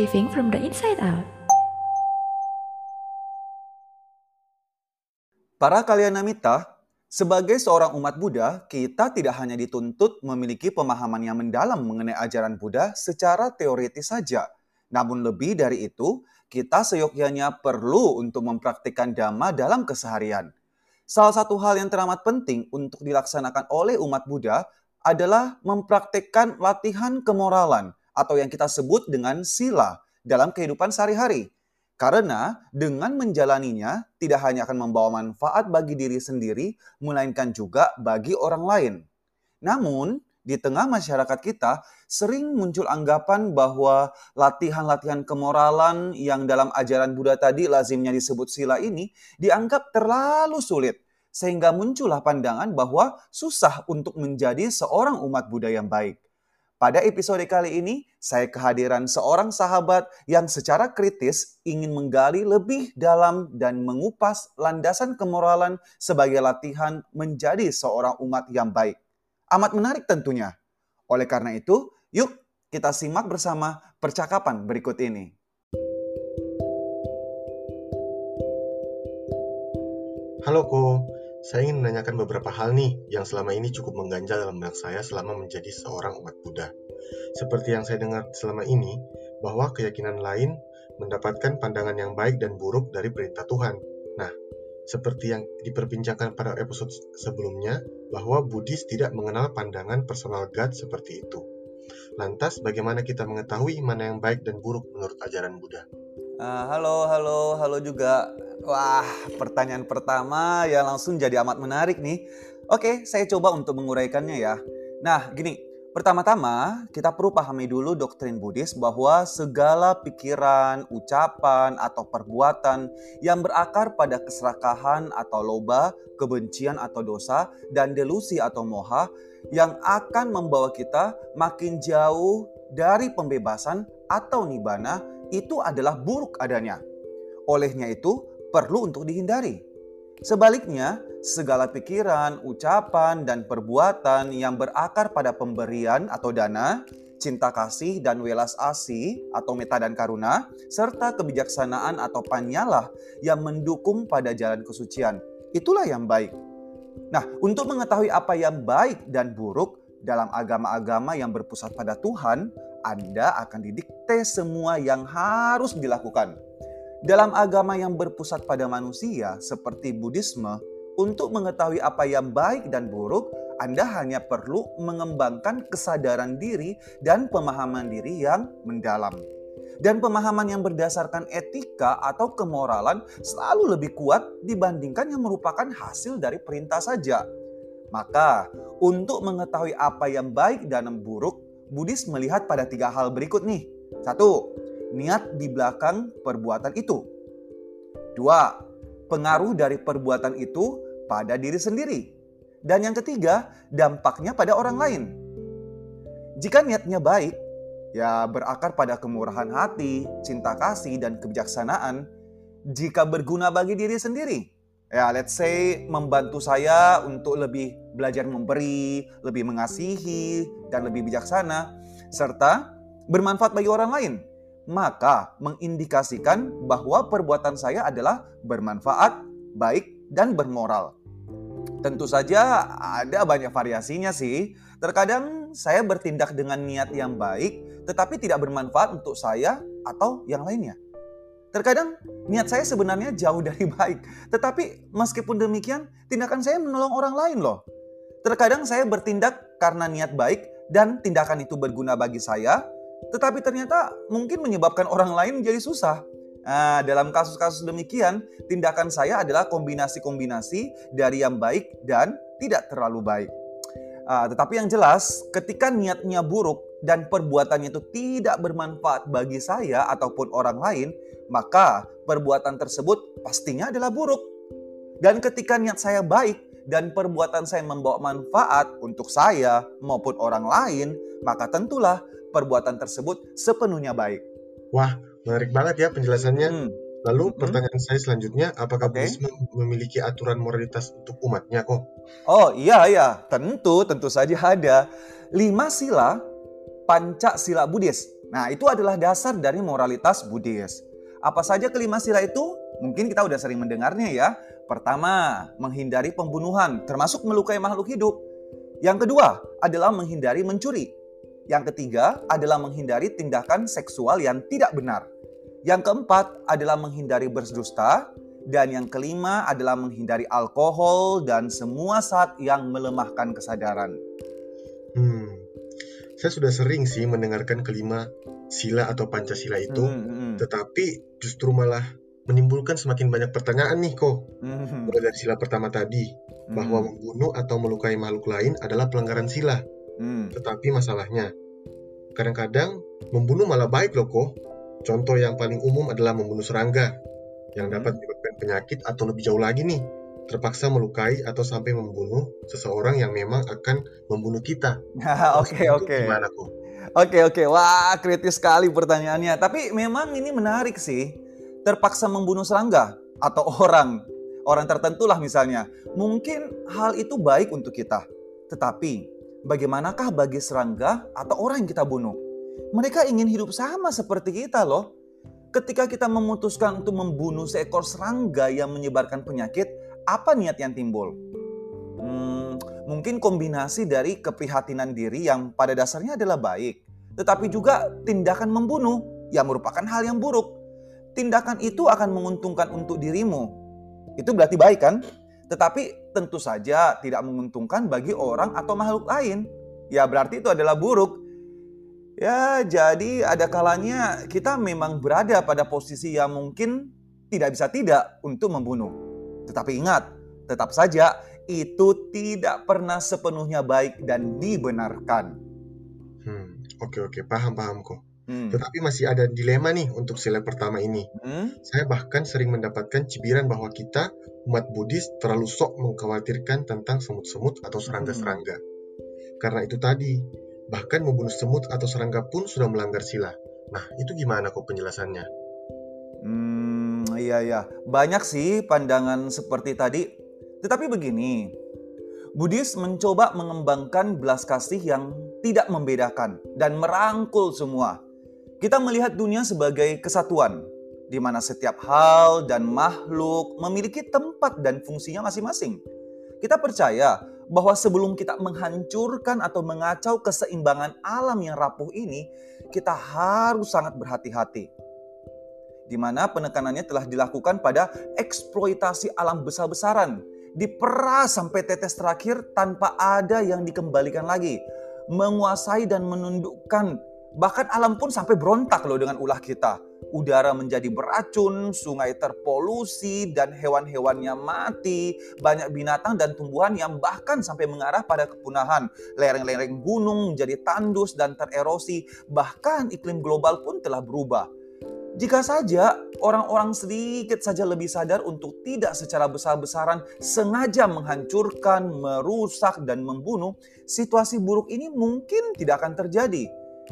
living from the inside out. Para kalian namita, sebagai seorang umat Buddha, kita tidak hanya dituntut memiliki pemahaman yang mendalam mengenai ajaran Buddha secara teoritis saja. Namun lebih dari itu, kita seyogyanya perlu untuk mempraktikkan dhamma dalam keseharian. Salah satu hal yang teramat penting untuk dilaksanakan oleh umat Buddha adalah mempraktikkan latihan kemoralan atau yang kita sebut dengan sila dalam kehidupan sehari-hari. Karena dengan menjalaninya tidak hanya akan membawa manfaat bagi diri sendiri, melainkan juga bagi orang lain. Namun, di tengah masyarakat kita sering muncul anggapan bahwa latihan-latihan kemoralan yang dalam ajaran Buddha tadi lazimnya disebut sila ini dianggap terlalu sulit. Sehingga muncullah pandangan bahwa susah untuk menjadi seorang umat Buddha yang baik. Pada episode kali ini, saya kehadiran seorang sahabat yang secara kritis ingin menggali lebih dalam dan mengupas landasan kemoralan sebagai latihan menjadi seorang umat yang baik. Amat menarik tentunya. Oleh karena itu, yuk kita simak bersama percakapan berikut ini. Halo Ko, saya ingin menanyakan beberapa hal nih yang selama ini cukup mengganjal dalam benak saya selama menjadi seorang umat Buddha. Seperti yang saya dengar selama ini, bahwa keyakinan lain mendapatkan pandangan yang baik dan buruk dari perintah Tuhan. Nah, seperti yang diperbincangkan pada episode sebelumnya, bahwa Buddhis tidak mengenal pandangan personal God seperti itu. Lantas, bagaimana kita mengetahui mana yang baik dan buruk menurut ajaran Buddha? Uh, halo, halo, halo juga. Wah, pertanyaan pertama yang langsung jadi amat menarik nih. Oke, saya coba untuk menguraikannya ya. Nah, gini, pertama-tama kita perlu pahami dulu doktrin Buddhis bahwa segala pikiran, ucapan, atau perbuatan yang berakar pada keserakahan atau loba, kebencian atau dosa, dan delusi atau moha yang akan membawa kita makin jauh dari pembebasan atau nibana itu adalah buruk adanya. Olehnya itu, perlu untuk dihindari. Sebaliknya, segala pikiran, ucapan, dan perbuatan yang berakar pada pemberian atau dana, cinta kasih dan welas asih atau meta dan karuna, serta kebijaksanaan atau panyalah yang mendukung pada jalan kesucian. Itulah yang baik. Nah, untuk mengetahui apa yang baik dan buruk dalam agama-agama yang berpusat pada Tuhan, Anda akan didikte semua yang harus dilakukan. Dalam agama yang berpusat pada manusia seperti Buddhisme, untuk mengetahui apa yang baik dan buruk, Anda hanya perlu mengembangkan kesadaran diri dan pemahaman diri yang mendalam. Dan pemahaman yang berdasarkan etika atau kemoralan selalu lebih kuat dibandingkan yang merupakan hasil dari perintah saja. Maka, untuk mengetahui apa yang baik dan buruk, Buddhis melihat pada tiga hal berikut nih. Satu, niat di belakang perbuatan itu. Dua, pengaruh dari perbuatan itu pada diri sendiri. Dan yang ketiga, dampaknya pada orang lain. Jika niatnya baik, ya berakar pada kemurahan hati, cinta kasih, dan kebijaksanaan. Jika berguna bagi diri sendiri, ya let's say membantu saya untuk lebih belajar memberi, lebih mengasihi, dan lebih bijaksana, serta bermanfaat bagi orang lain maka mengindikasikan bahwa perbuatan saya adalah bermanfaat, baik, dan bermoral. Tentu saja ada banyak variasinya sih. Terkadang saya bertindak dengan niat yang baik, tetapi tidak bermanfaat untuk saya atau yang lainnya. Terkadang niat saya sebenarnya jauh dari baik, tetapi meskipun demikian, tindakan saya menolong orang lain loh. Terkadang saya bertindak karena niat baik dan tindakan itu berguna bagi saya, tetapi ternyata mungkin menyebabkan orang lain menjadi susah. Nah, dalam kasus-kasus demikian, tindakan saya adalah kombinasi-kombinasi dari yang baik dan tidak terlalu baik. Uh, tetapi yang jelas, ketika niatnya buruk dan perbuatannya itu tidak bermanfaat bagi saya ataupun orang lain, maka perbuatan tersebut pastinya adalah buruk. Dan ketika niat saya baik dan perbuatan saya membawa manfaat untuk saya maupun orang lain, maka tentulah perbuatan tersebut sepenuhnya baik. Wah, menarik banget ya penjelasannya. Hmm. Lalu hmm. pertanyaan saya selanjutnya, apakah okay. Buddhisme memiliki aturan moralitas untuk umatnya kok? Oh iya iya, tentu tentu saja ada. Lima sila Pancasila Buddhis. Nah, itu adalah dasar dari moralitas Buddhis. Apa saja kelima sila itu? Mungkin kita udah sering mendengarnya ya. Pertama, menghindari pembunuhan, termasuk melukai makhluk hidup. Yang kedua adalah menghindari mencuri. Yang ketiga adalah menghindari tindakan seksual yang tidak benar. Yang keempat adalah menghindari berdusta. Dan yang kelima adalah menghindari alkohol dan semua saat yang melemahkan kesadaran. Hmm, saya sudah sering sih mendengarkan kelima sila atau Pancasila itu, Hmm, hmm, tetapi justru malah menimbulkan semakin banyak pertanyaan nih kok. hmm, Mulai dari sila pertama tadi, bahwa hmm, membunuh atau melukai makhluk lain adalah pelanggaran sila. Hmm. Tetapi masalahnya, kadang-kadang membunuh malah baik loh kok. Contoh yang paling umum adalah membunuh serangga, yang Hmm. dapat menyebabkan penyakit atau lebih jauh lagi nih, terpaksa melukai atau sampai membunuh seseorang yang memang akan membunuh kita. Oke, Itu oke. Gimana kok? Oke oke, wah kritis sekali pertanyaannya. Tapi memang ini menarik sih. Terpaksa membunuh serangga atau orang, orang tertentu lah misalnya. Mungkin hal itu baik untuk kita. Tetapi bagaimanakah bagi serangga atau orang yang kita bunuh? Mereka ingin hidup sama seperti kita loh. Ketika kita memutuskan untuk membunuh seekor serangga yang menyebarkan penyakit, apa niat yang timbul? Hmm, mungkin kombinasi dari keprihatinan diri yang pada dasarnya adalah baik, tetapi juga tindakan membunuh yang merupakan hal yang buruk. Tindakan itu akan menguntungkan untuk dirimu. Itu berarti baik kan? Tetapi tentu saja tidak menguntungkan bagi orang atau makhluk lain. Ya berarti itu adalah buruk. Ya, jadi ada kalanya kita memang berada pada posisi yang mungkin tidak bisa tidak untuk membunuh. Tetapi ingat, tetap saja itu tidak pernah sepenuhnya baik dan dibenarkan. Hmm, oke oke, paham paham kok. Hmm. Tetapi masih ada dilema nih untuk sila pertama ini. Hmm? Saya bahkan sering mendapatkan cibiran bahwa kita, umat Buddhis, terlalu sok mengkhawatirkan tentang semut-semut atau serangga-serangga. Karena itu tadi, bahkan membunuh semut atau serangga pun sudah melanggar sila. Nah, itu gimana kok penjelasannya? Hmm, iya ya. Banyak sih pandangan seperti tadi. Tetapi begini, Buddhis mencoba mengembangkan belas kasih yang tidak membedakan dan merangkul semua. Kita melihat dunia sebagai kesatuan, di mana setiap hal dan makhluk memiliki tempat dan fungsinya masing-masing. Kita percaya bahwa sebelum kita menghancurkan atau mengacau keseimbangan alam yang rapuh ini, kita harus sangat berhati-hati di mana penekanannya telah dilakukan pada eksploitasi alam besar-besaran, diperas sampai tetes terakhir tanpa ada yang dikembalikan lagi, menguasai dan menundukkan, bahkan alam pun sampai berontak loh dengan ulah kita. Udara menjadi beracun, sungai terpolusi, dan hewan-hewannya mati. Banyak binatang dan tumbuhan yang bahkan sampai mengarah pada kepunahan. Lereng-lereng gunung menjadi tandus dan tererosi. Bahkan iklim global pun telah berubah. Jika saja orang-orang sedikit saja lebih sadar untuk tidak secara besar-besaran sengaja menghancurkan, merusak, dan membunuh, situasi buruk ini mungkin tidak akan terjadi.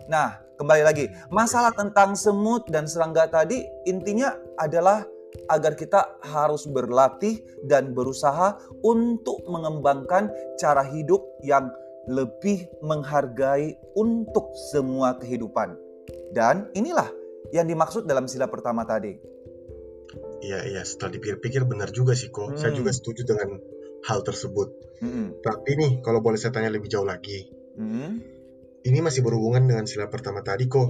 Nah, kembali lagi, masalah tentang semut dan serangga tadi intinya adalah agar kita harus berlatih dan berusaha untuk mengembangkan cara hidup yang lebih menghargai untuk semua kehidupan. Dan inilah yang dimaksud dalam sila pertama tadi. Iya, iya, setelah dipikir-pikir benar juga sih kok. Saya Hmm. juga setuju dengan hal tersebut. Mm-mm. Tapi nih, kalau boleh saya tanya lebih jauh lagi. Mm. Ini masih berhubungan dengan sila pertama tadi kok.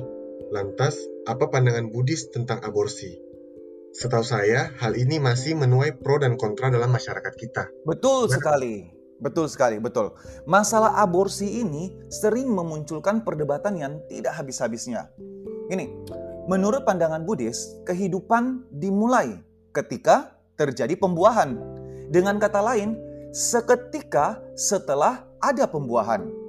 Lantas, apa pandangan Buddhis tentang aborsi? Setahu saya, hal ini masih menuai pro dan kontra dalam masyarakat kita. Betul Gimana? sekali. Betul sekali, betul. Masalah aborsi ini sering memunculkan perdebatan yang tidak habis-habisnya. Ini, menurut pandangan Buddhis, kehidupan dimulai ketika terjadi pembuahan. Dengan kata lain, seketika setelah ada pembuahan.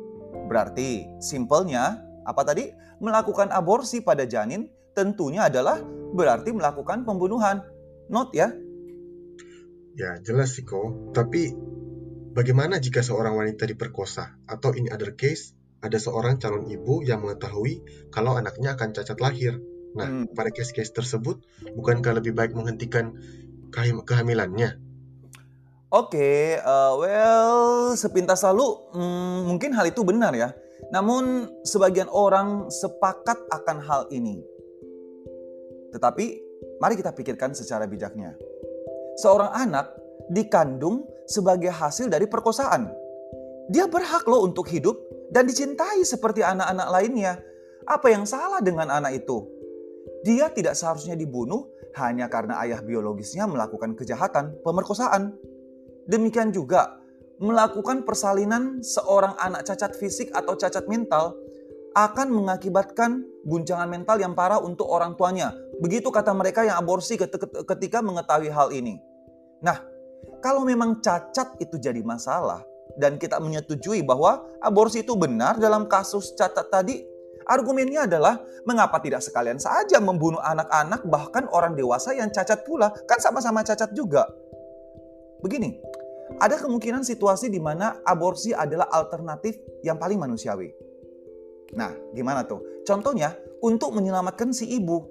Berarti, simpelnya, apa tadi? Melakukan aborsi pada janin tentunya adalah berarti melakukan pembunuhan. Not ya? Ya, jelas sih kok. Tapi, bagaimana jika seorang wanita diperkosa? Atau in other case, ada seorang calon ibu yang mengetahui kalau anaknya akan cacat lahir. Nah, Hmm. pada case-case tersebut, bukankah lebih baik menghentikan keham- kehamilannya? Oke, eh, well, sepintas lalu hmm, mungkin hal itu benar ya. Namun, sebagian orang sepakat akan hal ini. Tetapi, mari kita pikirkan secara bijaknya. Seorang anak dikandung sebagai hasil dari perkosaan. Dia berhak loh untuk hidup dan dicintai seperti anak-anak lainnya. Apa yang salah dengan anak itu? Dia tidak seharusnya dibunuh hanya karena ayah biologisnya melakukan kejahatan, pemerkosaan. Demikian juga melakukan persalinan seorang anak cacat fisik atau cacat mental akan mengakibatkan guncangan mental yang parah untuk orang tuanya. Begitu kata mereka yang aborsi ketika mengetahui hal ini. Nah, kalau memang cacat itu jadi masalah dan kita menyetujui bahwa aborsi itu benar dalam kasus cacat tadi, argumennya adalah mengapa tidak sekalian saja membunuh anak-anak bahkan orang dewasa yang cacat pula, kan sama-sama cacat juga. Begini, ada kemungkinan situasi di mana aborsi adalah alternatif yang paling manusiawi. Nah, gimana tuh? Contohnya, untuk menyelamatkan si ibu.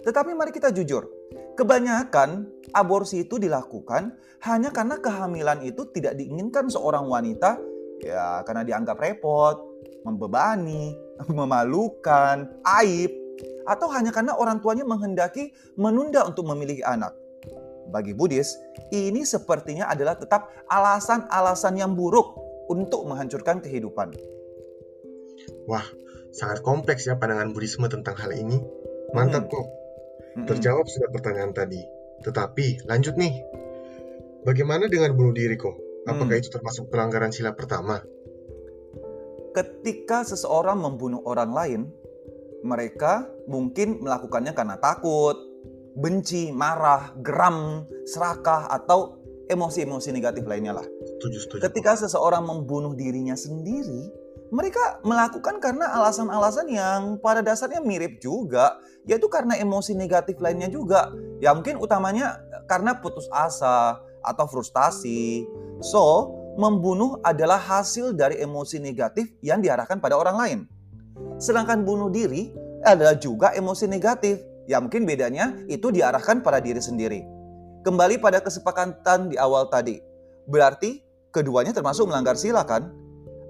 Tetapi mari kita jujur, kebanyakan aborsi itu dilakukan hanya karena kehamilan itu tidak diinginkan seorang wanita ya karena dianggap repot, membebani, memalukan, aib, atau hanya karena orang tuanya menghendaki menunda untuk memiliki anak bagi Buddhis, ini sepertinya adalah tetap alasan-alasan yang buruk untuk menghancurkan kehidupan. Wah, sangat kompleks ya pandangan Buddhisme tentang hal ini. Mantap hmm. kok. Terjawab sudah pertanyaan tadi. Tetapi, lanjut nih. Bagaimana dengan bunuh diri kok? Apakah hmm. itu termasuk pelanggaran sila pertama? Ketika seseorang membunuh orang lain, mereka mungkin melakukannya karena takut, benci, marah, geram, serakah, atau emosi-emosi negatif lainnya lah. Setuju, setuju. Ketika seseorang membunuh dirinya sendiri, mereka melakukan karena alasan-alasan yang pada dasarnya mirip juga, yaitu karena emosi negatif lainnya juga. Ya mungkin utamanya karena putus asa atau frustasi. So, membunuh adalah hasil dari emosi negatif yang diarahkan pada orang lain. Sedangkan bunuh diri adalah juga emosi negatif Ya mungkin bedanya itu diarahkan pada diri sendiri. Kembali pada kesepakatan di awal tadi. Berarti keduanya termasuk melanggar sila kan?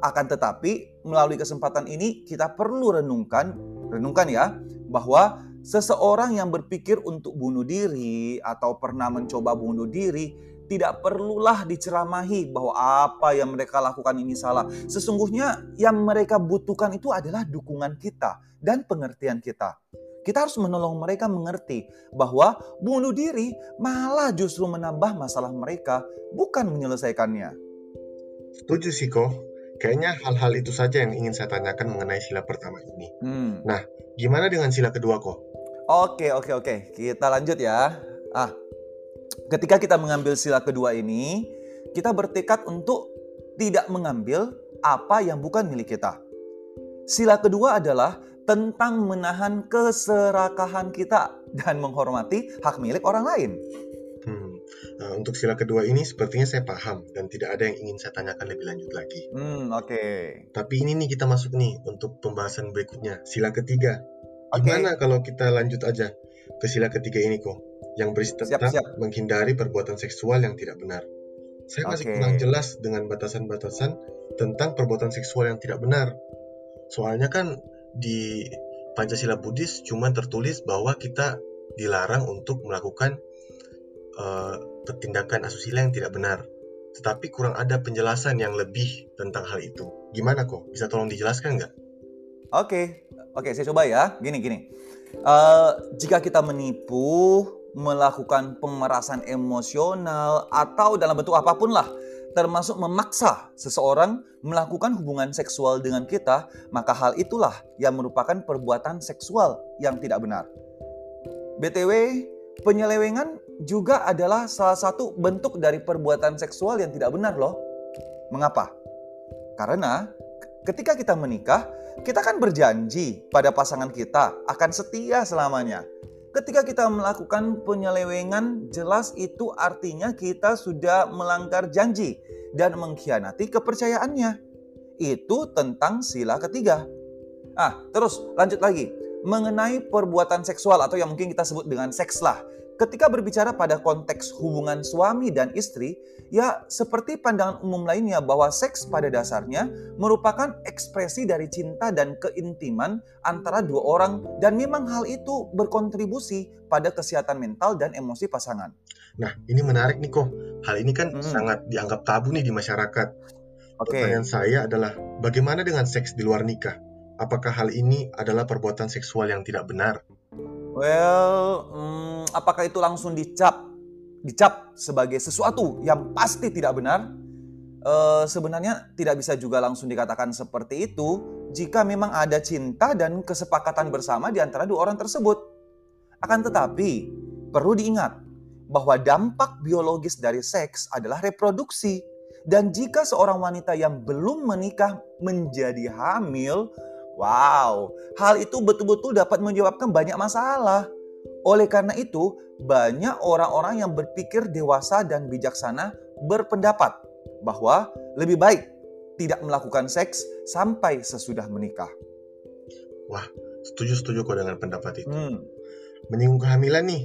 Akan tetapi melalui kesempatan ini kita perlu renungkan, renungkan ya, bahwa seseorang yang berpikir untuk bunuh diri atau pernah mencoba bunuh diri tidak perlulah diceramahi bahwa apa yang mereka lakukan ini salah. Sesungguhnya yang mereka butuhkan itu adalah dukungan kita dan pengertian kita. Kita harus menolong mereka mengerti bahwa bunuh diri malah justru menambah masalah mereka, bukan menyelesaikannya. Setuju sih kok. Kayaknya hal-hal itu saja yang ingin saya tanyakan mengenai sila pertama ini. Hmm. Nah, gimana dengan sila kedua kok? Oke, oke, oke. Kita lanjut ya. Ah, ketika kita mengambil sila kedua ini, kita bertekad untuk tidak mengambil apa yang bukan milik kita. Sila kedua adalah tentang menahan keserakahan kita dan menghormati hak milik orang lain. Hmm. Nah, untuk sila kedua ini sepertinya saya paham dan tidak ada yang ingin saya tanyakan lebih lanjut lagi. Hmm, oke. Okay. Tapi ini nih kita masuk nih untuk pembahasan berikutnya, sila ketiga. Gimana okay. kalau kita lanjut aja ke sila ketiga ini kok, yang berisi tentang siap, siap. menghindari perbuatan seksual yang tidak benar. Saya masih okay. kurang jelas dengan batasan-batasan tentang perbuatan seksual yang tidak benar. Soalnya kan di Pancasila Buddhis cuma tertulis bahwa kita dilarang untuk melakukan uh, tindakan asusila yang tidak benar. Tetapi kurang ada penjelasan yang lebih tentang hal itu. Gimana kok? Bisa tolong dijelaskan nggak? Oke, oke saya coba ya. Gini gini. Uh, jika kita menipu, melakukan pemerasan emosional atau dalam bentuk apa pun lah termasuk memaksa seseorang melakukan hubungan seksual dengan kita, maka hal itulah yang merupakan perbuatan seksual yang tidak benar. BTW, penyelewengan juga adalah salah satu bentuk dari perbuatan seksual yang tidak benar loh. Mengapa? Karena ketika kita menikah, kita kan berjanji pada pasangan kita akan setia selamanya. Ketika kita melakukan penyelewengan, jelas itu artinya kita sudah melanggar janji dan mengkhianati kepercayaannya. Itu tentang sila ketiga. Ah, terus lanjut lagi. Mengenai perbuatan seksual atau yang mungkin kita sebut dengan seks lah. Ketika berbicara pada konteks hubungan suami dan istri, ya seperti pandangan umum lainnya bahwa seks pada dasarnya merupakan ekspresi dari cinta dan keintiman antara dua orang dan memang hal itu berkontribusi pada kesehatan mental dan emosi pasangan. Nah, ini menarik nih kok. Hal ini kan hmm. sangat dianggap tabu nih di masyarakat. Okay. Pertanyaan saya adalah, bagaimana dengan seks di luar nikah? Apakah hal ini adalah perbuatan seksual yang tidak benar? Well, hmm, apakah itu langsung dicap dicap sebagai sesuatu yang pasti tidak benar? Uh, sebenarnya tidak bisa juga langsung dikatakan seperti itu jika memang ada cinta dan kesepakatan bersama di antara dua orang tersebut. Akan tetapi, perlu diingat bahwa dampak biologis dari seks adalah reproduksi. Dan jika seorang wanita yang belum menikah menjadi hamil, Wow, hal itu betul-betul dapat menyebabkan banyak masalah. Oleh karena itu, banyak orang-orang yang berpikir dewasa dan bijaksana berpendapat bahwa lebih baik tidak melakukan seks sampai sesudah menikah. Wah, setuju-setuju kok dengan pendapat itu. Hmm. Menyinggung kehamilan nih,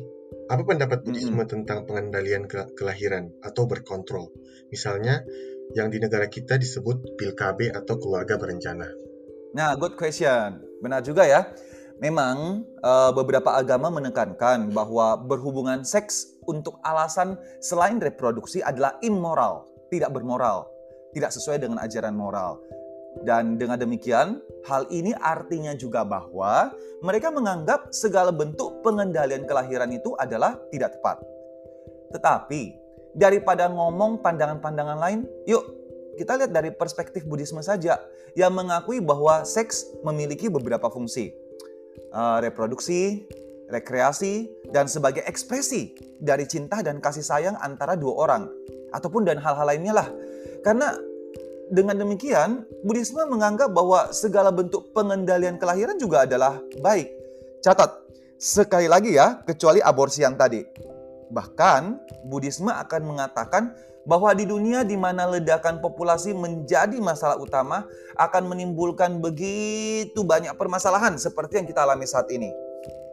apa pendapat Buddhisme hmm. tentang pengendalian ke kelahiran atau berkontrol? Misalnya, yang di negara kita disebut pil KB atau keluarga berencana. Nah, good question. Benar juga ya. Memang uh, beberapa agama menekankan bahwa berhubungan seks untuk alasan selain reproduksi adalah immoral, tidak bermoral, tidak sesuai dengan ajaran moral. Dan dengan demikian, hal ini artinya juga bahwa mereka menganggap segala bentuk pengendalian kelahiran itu adalah tidak tepat. Tetapi, daripada ngomong pandangan-pandangan lain, yuk kita lihat dari perspektif Buddhisme saja yang mengakui bahwa seks memiliki beberapa fungsi. Uh, reproduksi, rekreasi, dan sebagai ekspresi dari cinta dan kasih sayang antara dua orang. Ataupun dan hal-hal lainnya lah. Karena dengan demikian, Buddhisme menganggap bahwa segala bentuk pengendalian kelahiran juga adalah baik. Catat, sekali lagi ya, kecuali aborsi yang tadi. Bahkan, Buddhisme akan mengatakan bahwa di dunia di mana ledakan populasi menjadi masalah utama akan menimbulkan begitu banyak permasalahan seperti yang kita alami saat ini.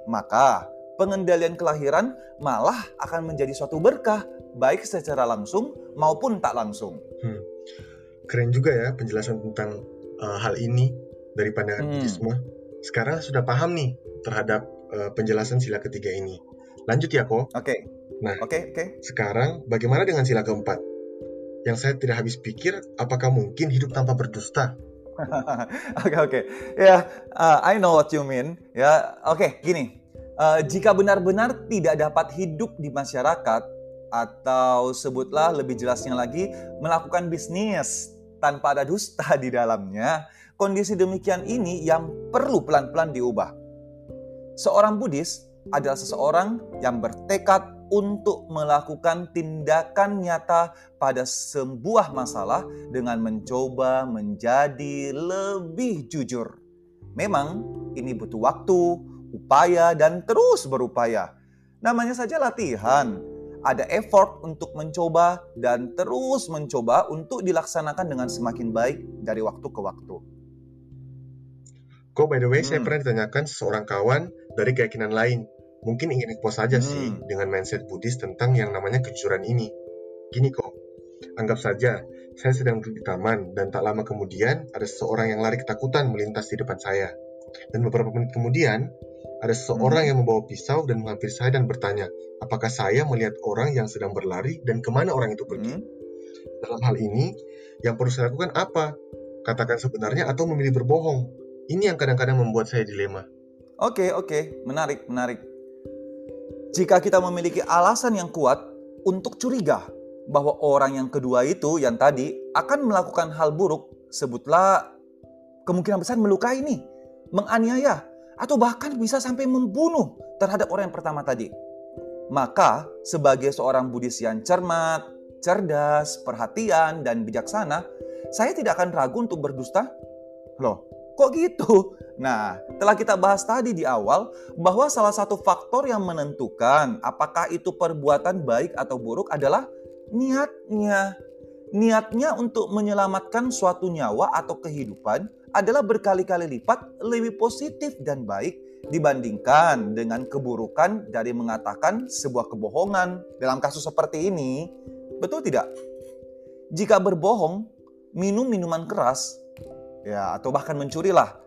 Maka pengendalian kelahiran malah akan menjadi suatu berkah baik secara langsung maupun tak langsung. Hmm. Keren juga ya penjelasan tentang uh, hal ini dari pandangan hmm. Buddhisme. Sekarang sudah paham nih terhadap uh, penjelasan sila ketiga ini. Lanjut ya, kok. Oke. Okay. Nah, oke, okay, oke. Okay. Sekarang bagaimana dengan sila keempat? Yang saya tidak habis pikir, apakah mungkin hidup tanpa berdusta? Oke, oke. Okay, Ya, uh, I know what you mean. Ya, oke, okay, gini. Uh, jika benar-benar tidak dapat hidup di masyarakat atau sebutlah lebih jelasnya lagi melakukan bisnis tanpa ada dusta di dalamnya, kondisi demikian ini yang perlu pelan-pelan diubah. Seorang Buddhis adalah seseorang yang bertekad untuk melakukan tindakan nyata pada sebuah masalah dengan mencoba menjadi lebih jujur. Memang ini butuh waktu, upaya, dan terus berupaya. Namanya saja latihan. Ada effort untuk mencoba dan terus mencoba untuk dilaksanakan dengan semakin baik dari waktu ke waktu. Kok by the way, hmm. saya pernah ditanyakan seseorang kawan dari keyakinan lain mungkin ingin expose saja hmm. sih dengan mindset Buddhis tentang yang namanya kejujuran ini. Gini kok, anggap saja saya sedang duduk di taman dan tak lama kemudian ada seseorang yang lari ketakutan melintas di depan saya. Dan beberapa menit kemudian ada seseorang hmm. yang membawa pisau dan menghampiri saya dan bertanya, apakah saya melihat orang yang sedang berlari dan ke mana orang itu pergi? Hmm. Dalam hal ini, yang perlu saya lakukan apa? Katakan sebenarnya atau memilih berbohong? Ini yang kadang-kadang membuat saya dilema. Oke, okay, oke, okay. menarik, menarik. Jika kita memiliki alasan yang kuat untuk curiga bahwa orang yang kedua itu yang tadi akan melakukan hal buruk, sebutlah kemungkinan besar melukai ini, menganiaya, atau bahkan bisa sampai membunuh terhadap orang yang pertama tadi. Maka sebagai seorang Buddhis yang cermat, cerdas, perhatian, dan bijaksana, saya tidak akan ragu untuk berdusta. Loh, Kok gitu? Nah, telah kita bahas tadi di awal bahwa salah satu faktor yang menentukan apakah itu perbuatan baik atau buruk adalah niatnya. Niatnya untuk menyelamatkan suatu nyawa atau kehidupan adalah berkali-kali lipat lebih positif dan baik dibandingkan dengan keburukan dari mengatakan sebuah kebohongan dalam kasus seperti ini. Betul tidak? Jika berbohong, minum minuman keras, ya atau bahkan mencurilah.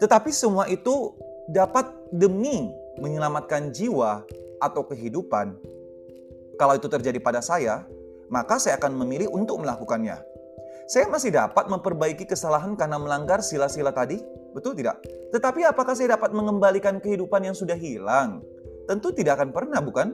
Tetapi semua itu dapat demi menyelamatkan jiwa atau kehidupan. Kalau itu terjadi pada saya, maka saya akan memilih untuk melakukannya. Saya masih dapat memperbaiki kesalahan karena melanggar sila-sila tadi, betul tidak? Tetapi apakah saya dapat mengembalikan kehidupan yang sudah hilang? Tentu tidak akan pernah, bukan?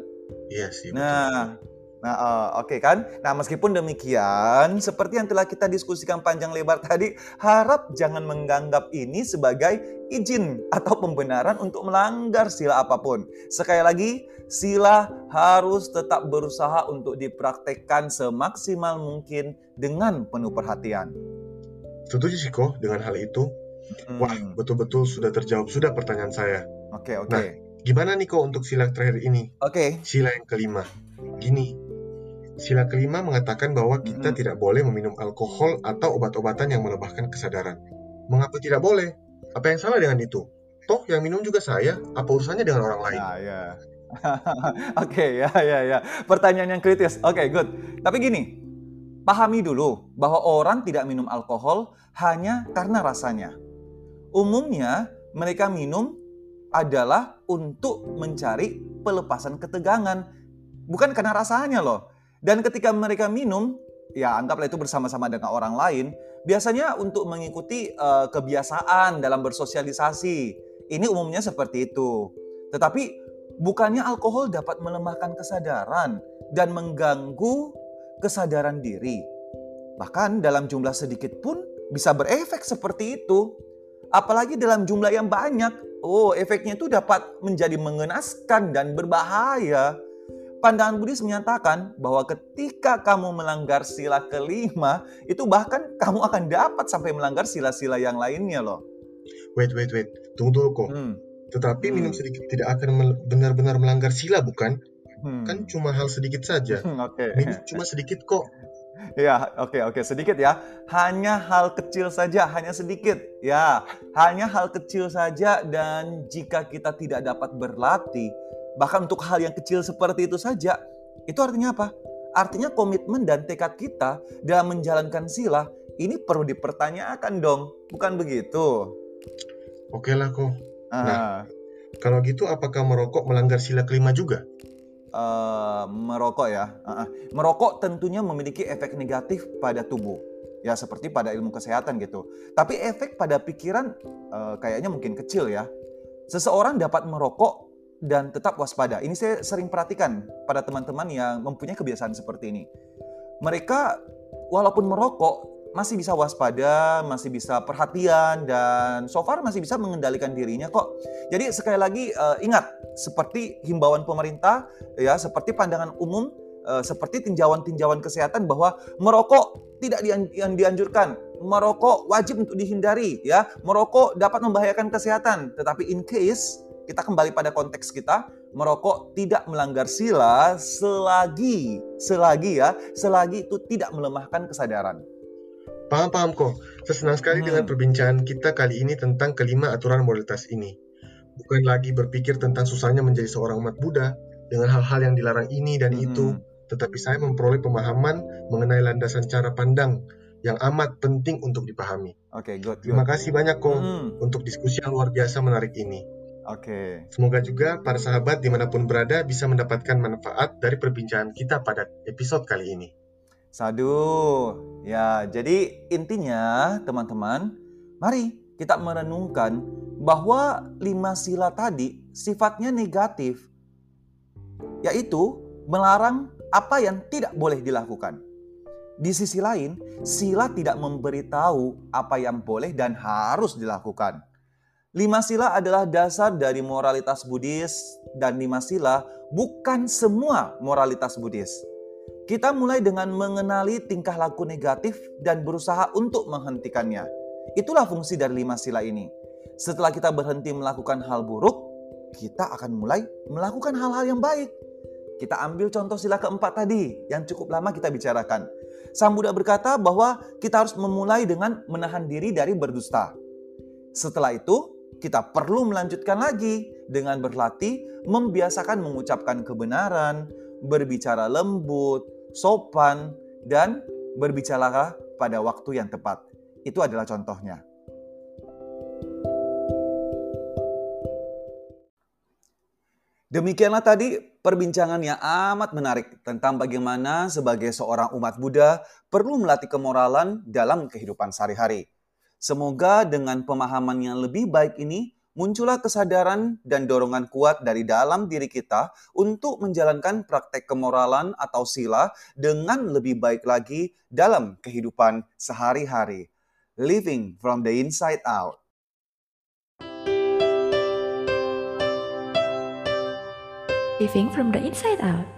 Iya sih. betul. Nah, eh, oke kan? Nah, meskipun demikian, seperti yang telah kita diskusikan panjang lebar tadi, harap jangan menganggap ini sebagai izin atau pembenaran untuk melanggar sila apa pun. Sekali lagi, sila harus tetap berusaha untuk dipraktekkan semaksimal mungkin dengan penuh perhatian. Setuju sih kok dengan hal itu. Wah, Hmm, betul-betul sudah terjawab sudah pertanyaan saya. Oke, oke. Nah. Gimana nih kok untuk sila terakhir ini? Oke. Sila yang kelima. Gini, sila kelima mengatakan bahwa kita Mm-mm. tidak boleh meminum alkohol atau obat-obatan yang melebahkan kesadaran. Mengapa tidak boleh? Apa yang salah dengan itu? Toh yang minum juga saya, apa urusannya dengan orang lain? Nah, ya. Oke, ya, ya, ya. Pertanyaan yang kritis. Oke, good. Tapi gini, pahami dulu bahwa orang tidak minum alkohol hanya karena rasanya. Umumnya, mereka minum adalah untuk mencari pelepasan ketegangan, bukan karena rasanya loh. Dan ketika mereka minum, ya anggaplah itu bersama-sama dengan orang lain, biasanya untuk mengikuti eh, kebiasaan dalam bersosialisasi. Ini umumnya seperti itu. Tetapi bukannya alkohol dapat melemahkan kesadaran dan mengganggu kesadaran diri. Bahkan dalam jumlah sedikit pun bisa berefek seperti itu. Apalagi dalam jumlah yang banyak. Oh, efeknya itu dapat menjadi mengenaskan dan berbahaya. Pandangan Buddhis menyatakan bahwa ketika kamu melanggar sila kelima, itu bahkan kamu akan dapat sampai melanggar sila-sila yang lainnya loh. Wait, wait, wait. Tunggu dulu kok. Hmm. Tetapi minum Hmm. sedikit tidak akan benar-benar melanggar sila, bukan? Hmm. Kan cuma hal sedikit saja. Oke. Minum cuma sedikit kok. Ya, oke oke sedikit ya. Hanya hal kecil saja, hanya sedikit. Ya, hanya hal kecil saja dan jika kita tidak dapat berlatih, bahkan untuk hal yang kecil seperti itu saja, itu artinya apa? Artinya komitmen dan tekad kita dalam menjalankan sila ini perlu dipertanyakan dong, bukan begitu? Oke lah kok. Ah, Kalau gitu apakah merokok melanggar sila kelima juga? eh, merokok ya. Ah, ah. Merokok tentunya memiliki efek negatif pada tubuh. Ya seperti pada ilmu kesehatan gitu. Tapi efek pada pikiran eh, kayaknya mungkin kecil ya. Seseorang dapat merokok dan tetap waspada. Ini saya sering perhatikan pada teman-teman yang mempunyai kebiasaan seperti ini. Mereka walaupun merokok masih bisa waspada, masih bisa perhatian dan so far masih bisa mengendalikan dirinya kok. Jadi sekali lagi eh, ingat seperti himbauan pemerintah ya seperti pandangan umum eh, seperti tinjauan-tinjauan kesehatan bahwa merokok tidak dianjurkan merokok wajib untuk dihindari ya merokok dapat membahayakan kesehatan tetapi in case kita kembali pada konteks kita merokok tidak melanggar sila selagi selagi ya selagi itu tidak melemahkan kesadaran Paham, paham kok. Saya senang sekali Hmm. dengan perbincangan kita kali ini tentang kelima aturan moralitas ini. Bukan lagi berpikir tentang susahnya menjadi seorang umat Buddha dengan hal-hal yang dilarang ini dan itu, Mhm. tetapi saya memperoleh pemahaman mengenai landasan cara pandang yang amat penting untuk dipahami. oke good, good. Terima kasih banyak kok Hmm, untuk diskusi yang luar biasa menarik ini. Oke Semoga juga para sahabat di mana pun berada bisa mendapatkan manfaat dari perbincangan kita pada episode kali ini. Sadu. Ya, jadi intinya teman-teman, mari kita merenungkan bahwa lima sila tadi sifatnya negatif, yaitu melarang apa yang tidak boleh dilakukan. Di sisi lain, sila tidak memberitahu apa yang boleh dan harus dilakukan. Lima sila adalah dasar dari moralitas Buddhis dan lima sila bukan semua moralitas Buddhis. Kita mulai dengan mengenali tingkah laku negatif dan berusaha untuk menghentikannya. Itulah fungsi dari lima sila ini. Setelah kita berhenti melakukan hal buruk, kita akan mulai melakukan hal-hal yang baik. Kita ambil contoh sila keempat tadi yang cukup lama kita bicarakan. Sang Buddha berkata bahwa kita harus memulai dengan menahan diri dari berdusta. Setelah itu, kita perlu melanjutkan lagi dengan berlatih membiasakan mengucapkan kebenaran, berbicara lembut, sopan, dan berbicara pada waktu yang tepat. Itu adalah contohnya. Demikianlah tadi perbincangan yang amat menarik tentang bagaimana sebagai seorang umat Buddha perlu melatih kemoralan dalam kehidupan sehari-hari. Semoga dengan pemahaman yang lebih baik ini muncullah kesadaran dan dorongan kuat dari dalam diri kita untuk menjalankan praktek kemoralan atau sila dengan lebih baik lagi dalam kehidupan sehari-hari. Living from the inside out. Living from the inside out.